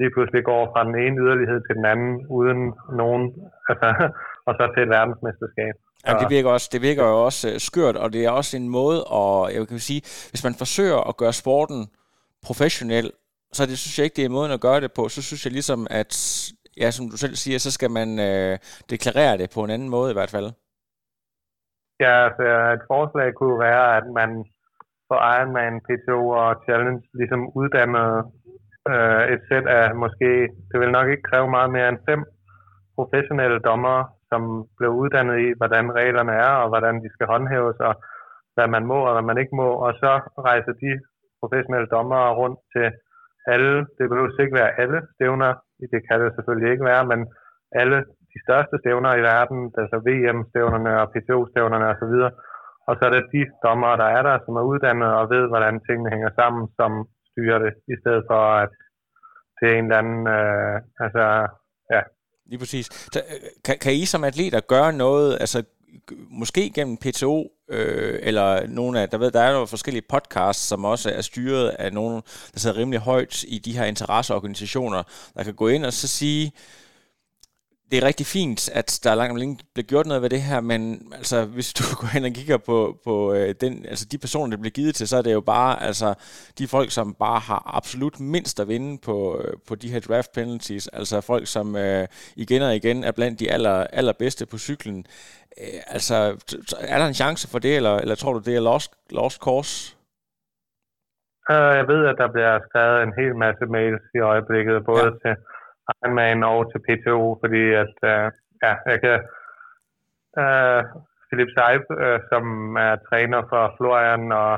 S2: lige pludselig går fra den ene yderlighed til den anden, uden nogen, altså, (laughs) og så til et verdensmesterskab.
S1: Ja, det virker, også, det virker jo også uh, skørt, og det er også en måde, at, jeg kan sige, hvis man forsøger at gøre sporten professionel, så det synes jeg ikke, det er måden at gøre det på. Så synes jeg ligesom, at ja, som du selv siger, så skal man øh, deklarere det på en anden måde i hvert fald.
S2: Ja, altså et forslag kunne være, at man for Ironman, PTO og Challenge ligesom uddannede øh, et sæt af måske, det vil nok ikke kræve meget mere end fem professionelle dommere, som blev uddannet i, hvordan reglerne er, og hvordan de skal håndhæves, og hvad man må og hvad man ikke må, og så rejser de professionelle dommere rundt til alle, det behøver ikke være alle stævner, det kan det selvfølgelig ikke være, men alle de største stævner i verden, altså VM-stævnerne og PTO-stævnerne osv., og så er det de dommere, der er der, som er uddannet og ved, hvordan tingene hænger sammen, som styrer det, i stedet for at det er en eller anden, øh, altså, ja.
S1: Lige præcis. Så, øh, kan, kan I som atleter gøre noget, altså måske gennem PTO, øh, eller nogle af, der ved, der er jo forskellige podcasts, som også er styret af nogen, der sidder rimelig højt i de her interesseorganisationer, der kan gå ind og så sige, det er rigtig fint, at der langt om længe bliver gjort noget ved det her, men altså, hvis du (laughs) går hen og kigger på, på øh, den, altså de personer, der bliver givet til, så er det jo bare altså, de folk, som bare har absolut mindst at vinde på, øh, på de her draft penalties. Altså folk, som øh, igen og igen er blandt de aller, allerbedste på cyklen. Øh, altså, er der en chance for det, eller, eller tror du, det er lost, lost course?
S2: Uh, jeg ved, at der bliver skrevet en hel masse mails i øjeblikket, både ja. til Ironman og til PTO, fordi at, uh, ja, jeg kan... Uh, Philip Seib, uh, som er træner for Florian og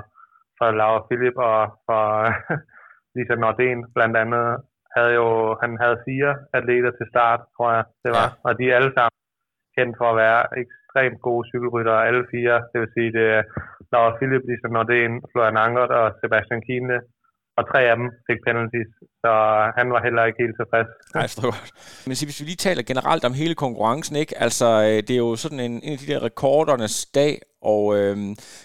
S2: for Laura Philip og for (laughs) Lisa Nordén blandt andet, havde jo, han havde fire atleter til start, tror jeg, det var. Ja. Og de er alle sammen kendt for at være ekstremt gode cykelrytter, alle fire. Det vil sige, det er Laura Philip, Lisa Nordén, Florian Angert og Sebastian Kiene og tre af dem fik penalties, så han var heller ikke helt tilfreds.
S1: Nej, for godt. Men så hvis vi lige taler generelt om hele konkurrencen, ikke? Altså, øh, det er jo sådan en, en af de der rekordernes dag, og øh,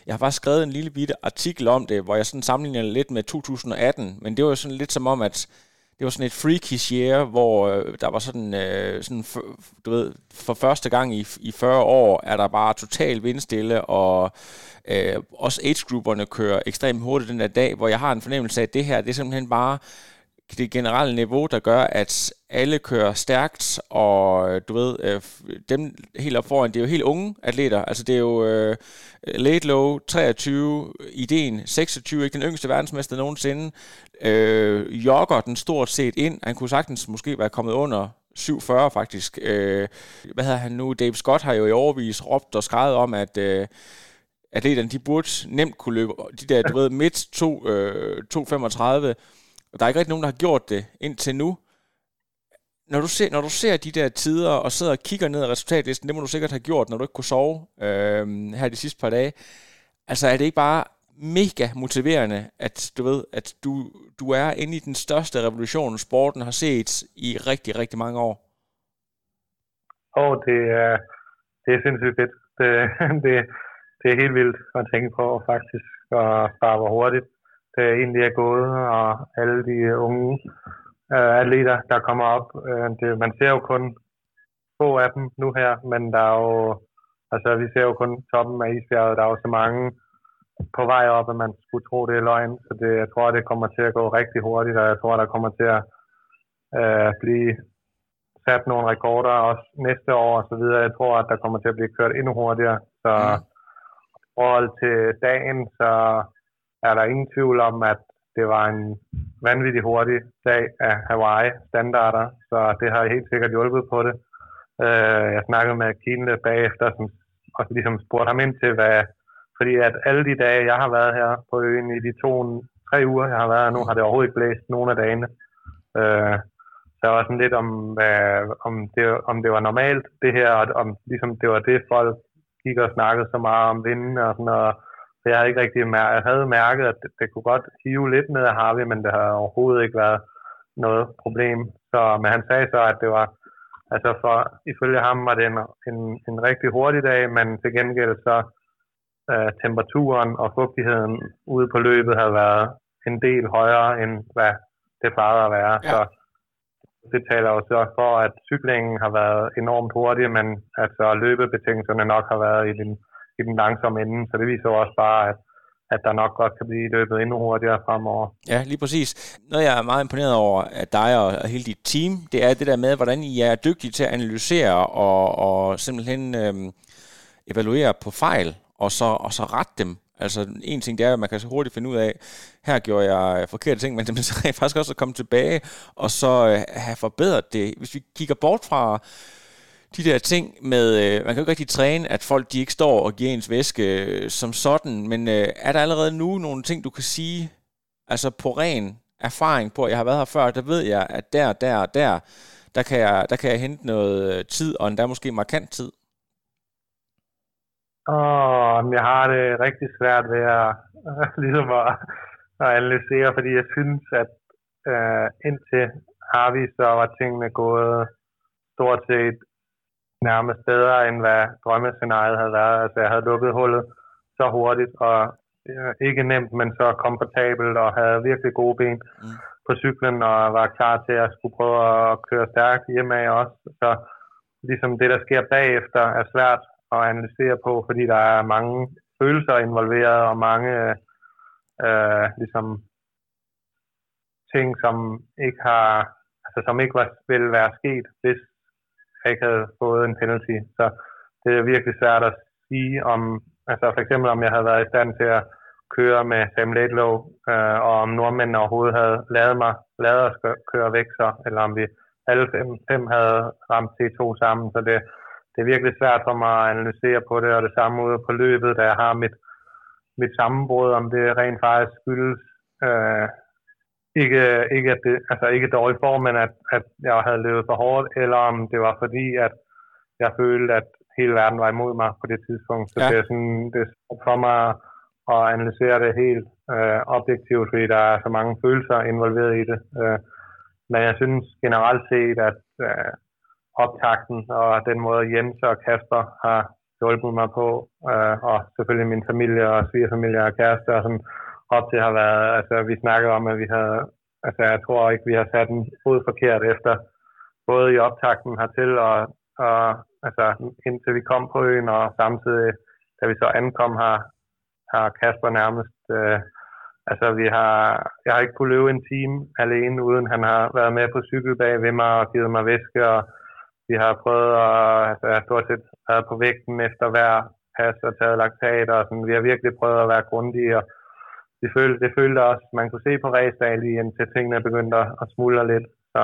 S1: jeg har faktisk skrevet en lille bitte artikel om det, hvor jeg sådan sammenligner lidt med 2018, men det var jo sådan lidt som om, at det var sådan et freakish year, hvor øh, der var sådan, øh, sådan for, du ved, for første gang i, i 40 år, er der bare total vindstille, og øh, også age-grupperne kører ekstremt hurtigt den der dag, hvor jeg har en fornemmelse af, at det her, det er simpelthen bare det generelle niveau, der gør, at alle kører stærkt, og øh, du ved, øh, dem helt op foran, det er jo helt unge atleter, altså det er jo øh, late low, 23, ideen 26, ikke den yngste verdensmester nogensinde, øh, jogger den stort set ind, han kunne sagtens måske være kommet under 740 faktisk. Øh, hvad hedder han nu? Dave Scott har jo i overvis råbt og skrevet om, at øh, atleterne, de burde nemt kunne løbe de der, du ved, midt 2, øh, 235, og der er ikke rigtig nogen, der har gjort det indtil nu. Når du, ser, når du ser de der tider og sidder og kigger ned ad resultatlisten, det må du sikkert have gjort, når du ikke kunne sove øh, her de sidste par dage. Altså er det ikke bare mega motiverende, at du ved, at du, du er inde i den største revolution, sporten har set i rigtig, rigtig mange år?
S2: Åh, oh, det er, det er sindssygt fedt. Det, (laughs) det, det er helt vildt at tænke på faktisk, og bare hvor hurtigt det egentlig er gået, og alle de unge øh, atleter, der kommer op. Øh, det, man ser jo kun få af dem nu her, men der er jo, altså vi ser jo kun toppen af isbjerget, der er jo så mange på vej op, at man skulle tro, det er løgn. Så det, jeg tror, det kommer til at gå rigtig hurtigt, og jeg tror, der kommer til at øh, blive sat nogle rekorder også næste år og så videre. Jeg tror, at der kommer til at blive kørt endnu hurtigere. Så mm. forhold til dagen, så er der ingen tvivl om, at det var en vanvittig hurtig dag af Hawaii-standarder, så det har helt sikkert hjulpet på det. Øh, jeg snakkede med Kine bagefter, som også ligesom spurgte ham ind til, hvad, fordi at alle de dage, jeg har været her på øen i de to tre uger, jeg har været nu, har det overhovedet ikke blæst nogen af dagene. Øh, så jeg var sådan lidt om, hvad, om, det, om det var normalt, det her, og om ligesom det var det, folk gik og snakkede så meget om vinden og sådan noget. Så jeg havde ikke rigtig mærket, jeg havde mærket, at det, det kunne godt hive lidt med af Harvey, men det havde overhovedet ikke været noget problem. Så, men han sagde så, at det var, altså for, ifølge ham var det en, en, en rigtig hurtig dag, men til gengæld så øh, temperaturen og fugtigheden ude på løbet havde været en del højere, end hvad det plejede at være. Ja. Så det taler jo så for, at cyklingen har været enormt hurtig, men altså løbebetingelserne nok har været i den, i den langsomme ende. Så det viser jo også bare, at at der nok godt kan blive løbet endnu hurtigere fremover.
S1: Ja, lige præcis. Noget, jeg er meget imponeret over at dig og hele dit team, det er det der med, hvordan I er dygtige til at analysere og, og simpelthen øhm, evaluere på fejl, og så, og så rette dem. Altså en ting, det er, at man kan så hurtigt finde ud af, her gjorde jeg forkerte ting, men (laughs) det er faktisk også at komme tilbage og så øh, have forbedret det. Hvis vi kigger bort fra de der ting med, øh, man kan jo ikke rigtig træne, at folk de ikke står og giver ens væske øh, som sådan, men øh, er der allerede nu nogle ting, du kan sige, altså på ren erfaring på, at jeg har været her før, der ved jeg, at der, der, der, der kan jeg, der kan jeg hente noget øh, tid, og endda måske markant tid?
S2: Oh, jeg har det rigtig svært ved at, (laughs) ligesom at, at analysere, fordi jeg synes, at øh, indtil har vi så var tingene gået stort set nærmest bedre, end hvad drømmescenariet havde været. Altså, jeg havde lukket hullet så hurtigt, og ikke nemt, men så komfortabelt, og havde virkelig gode ben mm. på cyklen, og var klar til at skulle prøve at køre stærkt hjemme af også. Så ligesom det, der sker bagefter, er svært at analysere på, fordi der er mange følelser involveret, og mange øh, ligesom ting, som ikke har, altså som ikke var, ville være sket, hvis ikke havde fået en penalty. Så det er virkelig svært at sige om, altså for eksempel om jeg havde været i stand til at køre med Sam Laidlow, øh, og om nordmændene overhovedet havde lavet mig, lavet os køre væk så, eller om vi alle fem, fem havde ramt T2 sammen, så det, det er virkelig svært for mig at analysere på det, og det samme ude på løbet, da jeg har mit, mit sammenbrud, om det rent faktisk skyldes øh, ikke, ikke, at det, altså ikke dårlig form, men at, at jeg havde levet for hårdt, eller om det var fordi, at jeg følte, at hele verden var imod mig på det tidspunkt. Så ja. det er sådan, det er for mig at analysere det helt øh, objektivt, fordi der er så mange følelser involveret i det. Øh, men jeg synes generelt set, at øh, optakten og den måde Jens og Kasper har hjulpet mig på, øh, og selvfølgelig min familie og svigerfamilie og kæreste og sådan, op til har været, altså vi snakkede om, at vi havde, altså jeg tror ikke, vi har sat en fod forkert efter, både i optakten hertil og, og altså indtil vi kom på øen, og samtidig, da vi så ankom her, har Kasper nærmest, øh, altså vi har, jeg har ikke kunnet løbe en time alene, uden han har været med på cykel bag ved mig og givet mig væske, og vi har prøvet at, altså jeg har stort set været på vægten efter hver pas og taget laktat, og sådan, vi har virkelig prøvet at være grundige, og det følte, det følte også, man kunne se på ræsdagen lige indtil tingene begyndte at smuldre lidt. Så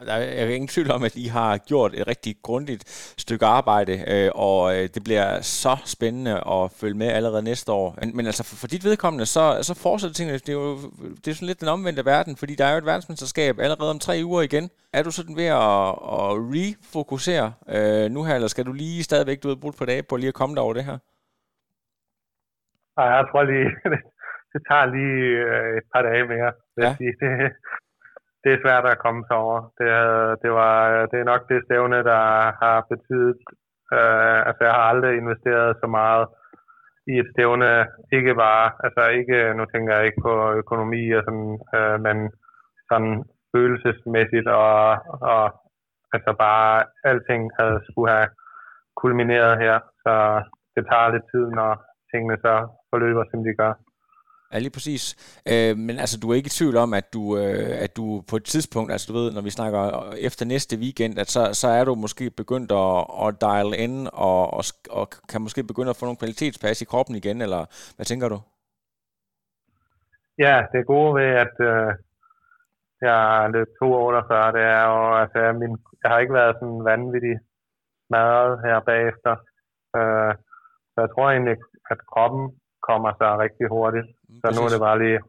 S1: der er ingen tvivl om, at I har gjort et rigtig grundigt stykke arbejde, øh, og øh, det bliver så spændende at følge med allerede næste år. Men, men altså for, for dit vedkommende, så, så fortsætter tingene. Det er jo det er sådan lidt den omvendte verden, fordi der er jo et verdensmesterskab allerede om tre uger igen. Er du sådan ved at, at refokusere øh, nu her, eller skal du lige stadigvæk, du ved, brugt på dage på lige at komme dig over det her?
S2: Nej, jeg tror lige, (laughs) det tager lige øh, et par dage mere. Ja. Sige. (laughs) Det, det er svært at komme sig over. Det, det, var, det er nok det stævne, der har betydet, øh, altså jeg har aldrig investeret så meget i et stævne, ikke bare, altså ikke, nu tænker jeg ikke på økonomi og sådan, øh, men sådan følelsesmæssigt og, og altså bare alting havde skulle have kulmineret her, så det tager lidt tid, når tingene så forløber, som de gør.
S1: Ja, lige præcis. Øh, men altså, du er ikke i tvivl om, at du, øh, at du på et tidspunkt, altså du ved, når vi snakker efter næste weekend, at så, så er du måske begyndt at, at dial ind og, og, og kan måske begynde at få nogle kvalitetspas i kroppen igen, eller hvad tænker du?
S2: Ja, det gode ved, at øh, jeg år før, det er jo, altså, min, jeg har ikke været sådan vanvittig smadret her bagefter. Øh, så jeg tror egentlig, at kroppen kommer sig rigtig hurtigt. Så nu er det bare lige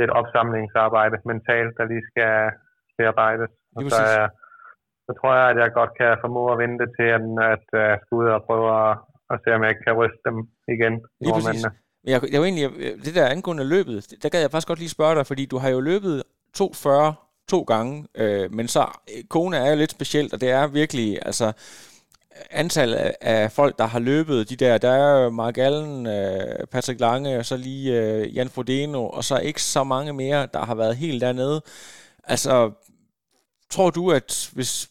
S2: lidt opsamlingsarbejde mentalt, der lige skal bearbejdes. Og så, er, så tror jeg, at jeg godt kan formå at vente til, at, at jeg skal ud og prøve at, at se, om jeg kan ryste dem igen.
S1: Lige præcis. Jeg, jeg var egentlig, det der angående løbet, der gad jeg faktisk godt lige spørge dig, fordi du har jo løbet 240 to gange, øh, men så kone er jo lidt specielt, og det er virkelig, altså, antal af folk, der har løbet de der, der er Mark Allen, øh, Patrick Lange, og så lige øh, Jan Frodeno, og så ikke så mange mere, der har været helt dernede. Altså, tror du, at hvis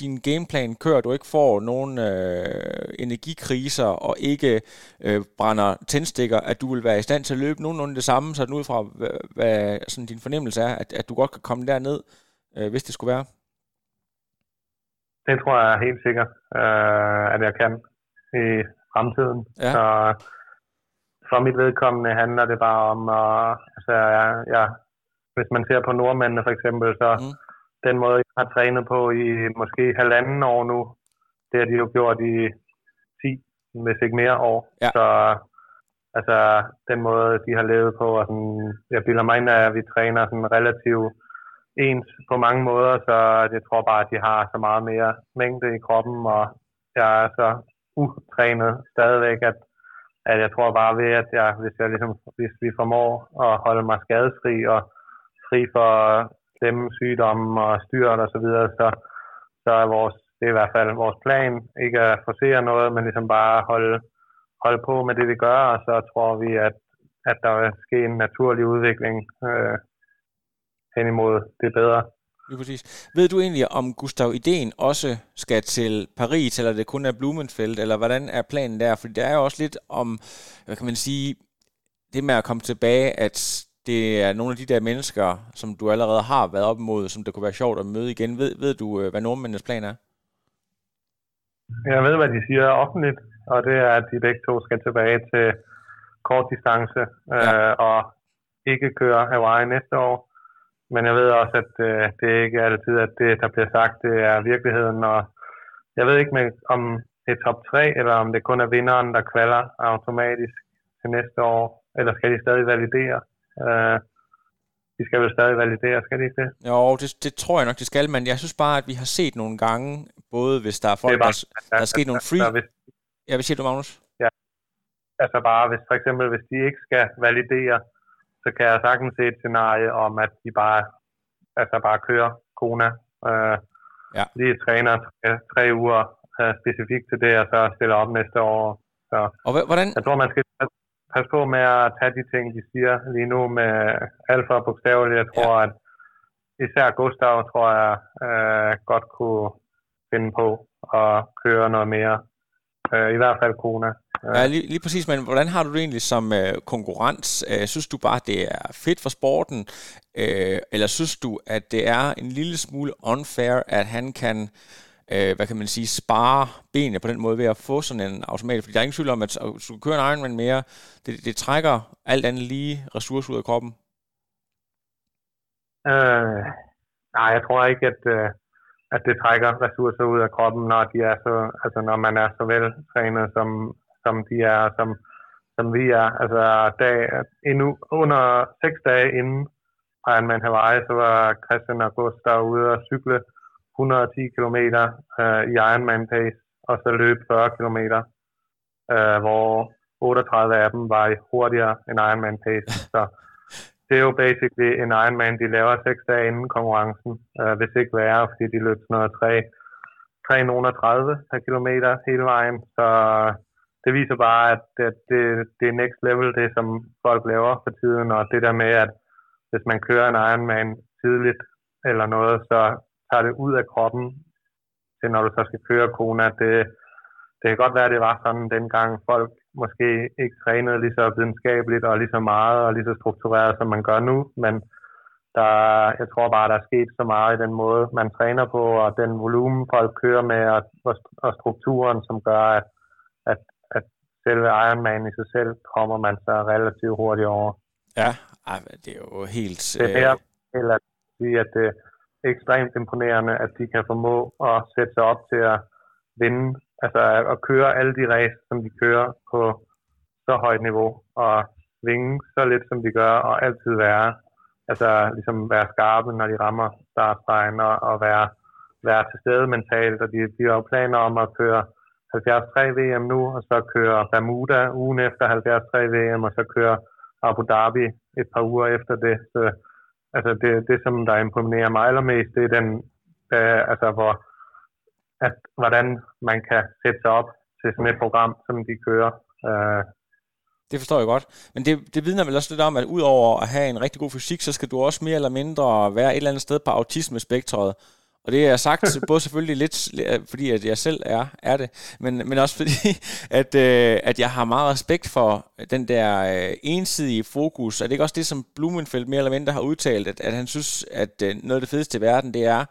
S1: din gameplan kører, du ikke får nogen øh, energikriser og ikke øh, brænder tændstikker, at du vil være i stand til at løbe nogenlunde det samme, så ud fra, hvad, hvad sådan din fornemmelse er, at, at du godt kan komme derned, øh, hvis det skulle være?
S2: Det tror jeg helt sikkert, øh, at jeg kan i fremtiden. Ja. Så for mit vedkommende handler det bare om, at, altså, jeg, jeg, hvis man ser på nordmændene for eksempel, så mm. den måde, jeg har trænet på i måske halvanden år nu, det har de jo gjort i 10, hvis ikke mere år. Ja. Så altså, den måde, de har levet på, og sådan, jeg bilder mig ind, at vi træner sådan relativt ens på mange måder, så jeg tror bare, at de har så meget mere mængde i kroppen, og jeg er så utrænet stadigvæk, at, at jeg tror bare ved, at jeg, hvis, jeg ligesom, hvis vi formår at holde mig skadesfri og fri for slemme sygdomme og styrt og så videre, så, så er vores, det er i hvert fald vores plan, ikke at forsere noget, men ligesom bare holde, holde på med det, vi gør, og så tror vi, at, at der vil ske en naturlig udvikling øh, hen imod det bedre.
S1: Lige præcis. Ved du egentlig, om Gustav Ideen også skal til Paris, eller det kun er Blumenfeldt, eller hvordan er planen der? For der er jo også lidt om, hvad kan man sige, det med at komme tilbage, at det er nogle af de der mennesker, som du allerede har været op imod, som det kunne være sjovt at møde igen. Ved, ved du, øh, hvad nordmændenes plan er?
S2: Jeg ved, hvad de siger offentligt, og det er, at de begge to skal tilbage til kort distance ja. øh, og ikke køre Hawaii næste år. Men jeg ved også, at øh, det ikke er altid, at det, der bliver sagt, det er virkeligheden. Og jeg ved ikke, med, om det er top 3, eller om det kun er vinderen, der kvalder automatisk til næste år. Eller skal de stadig validere? Øh, de skal vel stadig validere, skal de ikke det?
S1: Jo, det, det tror jeg nok, de skal, men jeg synes bare, at vi har set nogle gange, både hvis der er folk, er bare, der, der er sket nogle free... Hvis, ja, hvad siger du, Magnus?
S2: Ja, altså bare, hvis for eksempel, hvis de ikke skal validere, så kan jeg sagtens se et scenarie om, at de bare, altså bare kører Kona. Øh, ja. De træner tre, tre uger øh, specifikt til det, og så stiller op næste år. Så
S1: og hvordan?
S2: Jeg tror, man skal passe på med at tage de ting, de siger lige nu med alt for bogstaveligt. Jeg tror, ja. at især Gustav, tror jeg, øh, godt kunne finde på at køre noget mere. Øh, I hvert fald Kona.
S1: Ja, lige, lige præcis, men hvordan har du det egentlig som øh, konkurrent? Øh, synes du bare, det er fedt for sporten, øh, eller synes du, at det er en lille smule unfair, at han kan, øh, hvad kan man sige, spare benene på den måde ved at få sådan en automat? Fordi der er ingen tvivl om, at hvis du kører en Ironman mere, det, det trækker alt andet lige ressourcer ud af kroppen.
S2: Øh, nej, jeg tror ikke, at... Øh at det trækker ressourcer ud af kroppen, når de er så, altså når man er så veltrænet, som, som de er, som, som vi er. Altså dag, endnu, under seks dage inden Ironman Hawaii, så var Christian og Gustav ude og cykle 110 km øh, i Ironman pace, og så løb 40 km, øh, hvor 38 af dem var hurtigere end Ironman pace. Så det er jo basically en Ironman, de laver seks dage inden konkurrencen, øh, hvis ikke værre, fordi de løb sådan noget 3, 330 per kilometer hele vejen. Så det viser bare, at det, det, det er next level, det som folk laver for tiden, og det der med, at hvis man kører en Ironman tidligt eller noget, så tager det ud af kroppen til når du så skal køre Kona. Det, det kan godt være, at det var sådan dengang folk måske ikke trænede lige så videnskabeligt og lige så meget og lige så struktureret, som man gør nu, men der, jeg tror bare, der er sket så meget i den måde, man træner på, og den volumen, folk kører med, og, og strukturen, som gør, at, at selve Ironman i sig selv kommer man så relativt hurtigt over.
S1: Ja, det er jo helt...
S2: Det er mere til at sige, at det er ekstremt imponerende, at de kan formå at sætte sig op til at vinde, altså at køre alle de race, som de kører på så højt niveau, og svinge så lidt, som de gør, og altid være, altså ligesom være skarpe, når de rammer startstregen, og, og være, være til stede mentalt. Og de, de har jo planer om at køre 73 VM nu, og så køre Bermuda ugen efter 73 VM, og så køre Abu Dhabi et par uger efter det. Så, altså det, det, som der imponerer mig allermest, det er den, der, altså hvor, at, hvordan man kan sætte sig op til sådan et program, som de kører. Øh,
S1: det forstår jeg godt. Men det, det vidner vel også lidt om, at udover at have en rigtig god fysik, så skal du også mere eller mindre være et eller andet sted på autismespektret. Og det er sagt (laughs) både selvfølgelig lidt, fordi at jeg selv er, er det, men, men også fordi, (laughs) at, øh, at jeg har meget respekt for den der øh, ensidige fokus. Er det ikke også det, som Blumenfeldt mere eller mindre har udtalt, at, at han synes, at øh, noget af det fedeste i verden, det er,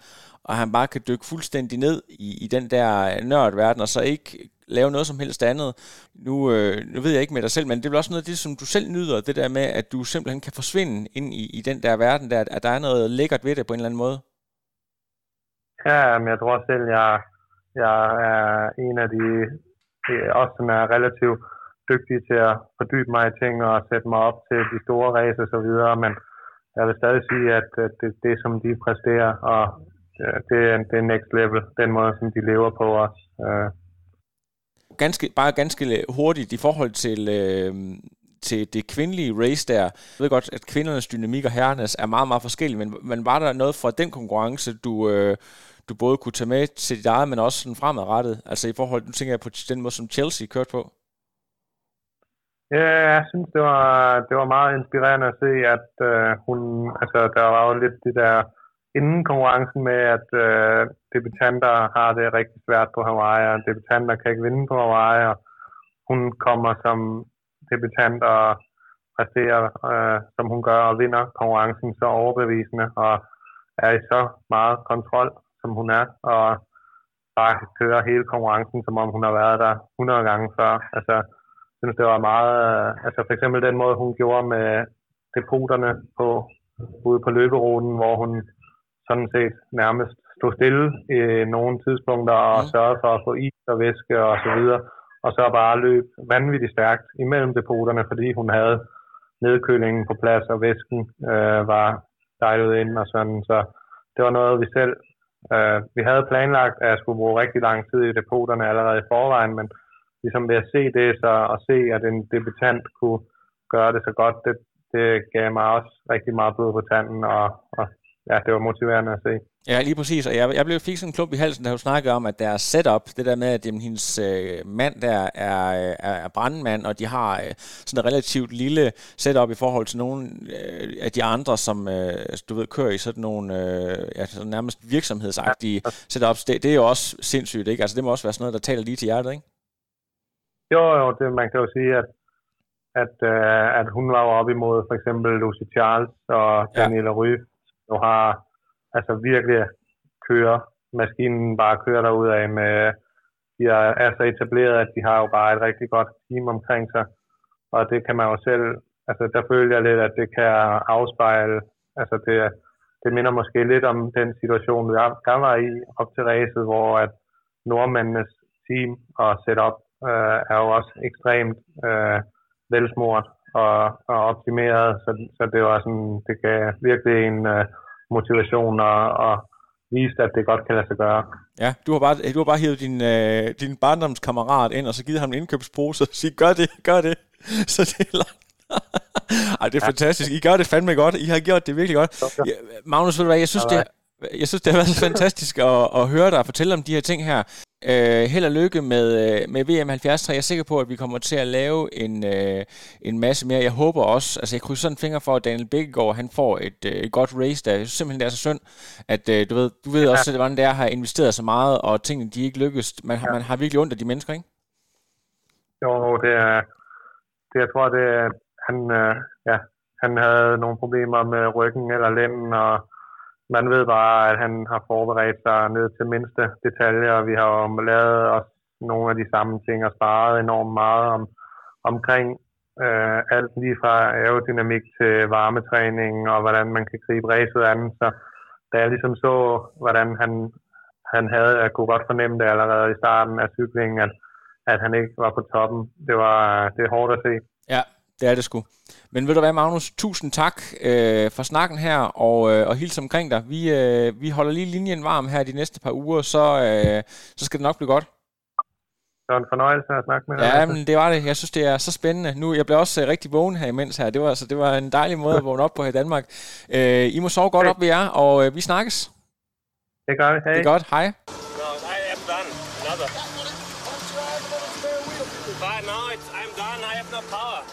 S1: og han bare kan dykke fuldstændig ned i, i den der nørdverden, og så ikke lave noget som helst andet. Nu, øh, nu ved jeg ikke med dig selv, men det er vel også noget af det, som du selv nyder, det der med, at du simpelthen kan forsvinde ind i, i den der verden, der, at der er noget lækkert ved det på en eller anden måde.
S2: Ja, men jeg tror selv, jeg, jeg er en af de, også som er relativt dygtig til at fordybe mig i ting og sætte mig op til de store race og så videre, men jeg vil stadig sige, at det, det som de præsterer, og det, det er next level, den måde, som de lever på os. Øh.
S1: Ganske, bare ganske hurtigt i forhold til, øh, til det kvindelige race der. Jeg ved godt, at kvindernes dynamik og herrenes er meget, meget forskellige, men, men var der noget fra den konkurrence, du, øh, du både kunne tage med til dit eget, men også sådan fremadrettet? Altså i forhold, nu tænker jeg på den måde, som Chelsea kørte på.
S2: Ja, jeg synes, det var, det var meget inspirerende at se, at øh, hun, altså der var jo lidt det der inden konkurrencen med, at øh, debutanter har det rigtig svært på Hawaii, og debutanter kan ikke vinde på Hawaii, og hun kommer som debutant og præsterer, øh, som hun gør, og vinder konkurrencen så overbevisende, og er i så meget kontrol som hun er, og bare kører hele konkurrencen, som om hun har været der 100 gange før. Altså, jeg synes, det var meget, øh, altså for eksempel den måde, hun gjorde med depoterne på, ude på løberuten, hvor hun sådan set nærmest stod stille i nogle tidspunkter og mm. sørgede for at få is og væske og så videre, og så bare løb vanvittigt stærkt imellem depoterne, fordi hun havde nedkølingen på plads, og væsken øh, var dejlet ind og sådan, så det var noget, vi selv Uh, vi havde planlagt, at jeg skulle bruge rigtig lang tid i depoterne allerede i forvejen, men ligesom ved at se det, så og se, at en debutant kunne gøre det så godt, det, det gav mig også rigtig meget blod på tanden, og ja, det var motiverende at se.
S1: Ja, lige præcis. Og jeg, jeg blev fik sådan en klump i halsen, da hun snakkede om, at deres setup, det der med, at jamen, hendes øh, mand der er, er, er brandmand, og de har øh, sådan et relativt lille setup i forhold til nogle øh, af de andre, som øh, du ved, kører i sådan nogle øh, ja, sådan nærmest virksomhedsagtige ja. setups. Det, det er jo også sindssygt, ikke? Altså det må også være sådan noget, der taler lige til hjertet, ikke?
S2: Jo, jo, det, man kan jo sige, at at, øh, at hun var jo op imod for eksempel Lucy Charles og Daniela ja. Ryge, du har altså virkelig kører maskinen bare kører af med de er, er så etableret, at de har jo bare et rigtig godt team omkring sig, og det kan man jo selv, altså der føler jeg lidt, at det kan afspejle, altså det, det minder måske lidt om den situation, jeg, jeg var i op til racet, hvor at nordmændenes team og setup øh, er jo også ekstremt øh, velsmurt og, og optimeret, så, så det var sådan, det gav virkelig en øh, motivation og, og viste, at det godt kan lade sig gøre.
S1: Ja, du har bare, du har bare hævet din, øh, din barndomskammerat ind, og så givet ham en indkøbspose (laughs) og sige, gør det, gør det. Så det er langt. (laughs) Ej, det er ja. fantastisk. I gør det fandme godt. I har gjort det virkelig godt. Ja, Magnus, ved du hvad, jeg synes, det, jeg synes, det har været så fantastisk at, at høre dig fortælle om de her ting her. Øh, held og lykke med, øh, med VM 73. Jeg er sikker på, at vi kommer til at lave en, øh, en masse mere. Jeg håber også, altså jeg krydser sådan en finger for, at Daniel Bækkegaard, han får et, øh, et godt race der. Jeg synes simpelthen, det er så synd, at øh, du ved, du ved ja. også, at hvordan det er, har investeret så meget, og tingene, de ikke lykkes. Man, ja. man har virkelig ondt af de mennesker, ikke?
S2: Jo, det er, det, jeg tror, det er, han, øh, ja, han havde nogle problemer med ryggen eller lænden, og man ved bare, at han har forberedt sig ned til mindste detaljer, og vi har jo lavet os nogle af de samme ting og sparet enormt meget om, omkring øh, alt lige fra aerodynamik til varmetræning og hvordan man kan gribe racet an. Så da jeg ligesom så, hvordan han, han havde, jeg kunne godt fornemme det allerede i starten af cyklingen, at, at han ikke var på toppen. Det var det er hårdt at se.
S1: Ja, det er det sgu. Men ved du hvad, Magnus? Tusind tak øh, for snakken her, og, øh, og hils omkring dig. Vi, øh, vi holder lige linjen varm her de næste par uger, så, øh, så skal det nok blive godt.
S2: Det var en fornøjelse at snakke med dig.
S1: Ja, men det var det. Jeg synes, det er så spændende. Nu, jeg blev også uh, rigtig vågen her imens her. Det var, altså, det var en dejlig måde at (laughs) vågne op på her i Danmark. Uh, I må sove godt op ved jer, og uh, vi snakkes.
S2: Det gør vi. Hej.
S1: Det er godt. Hej.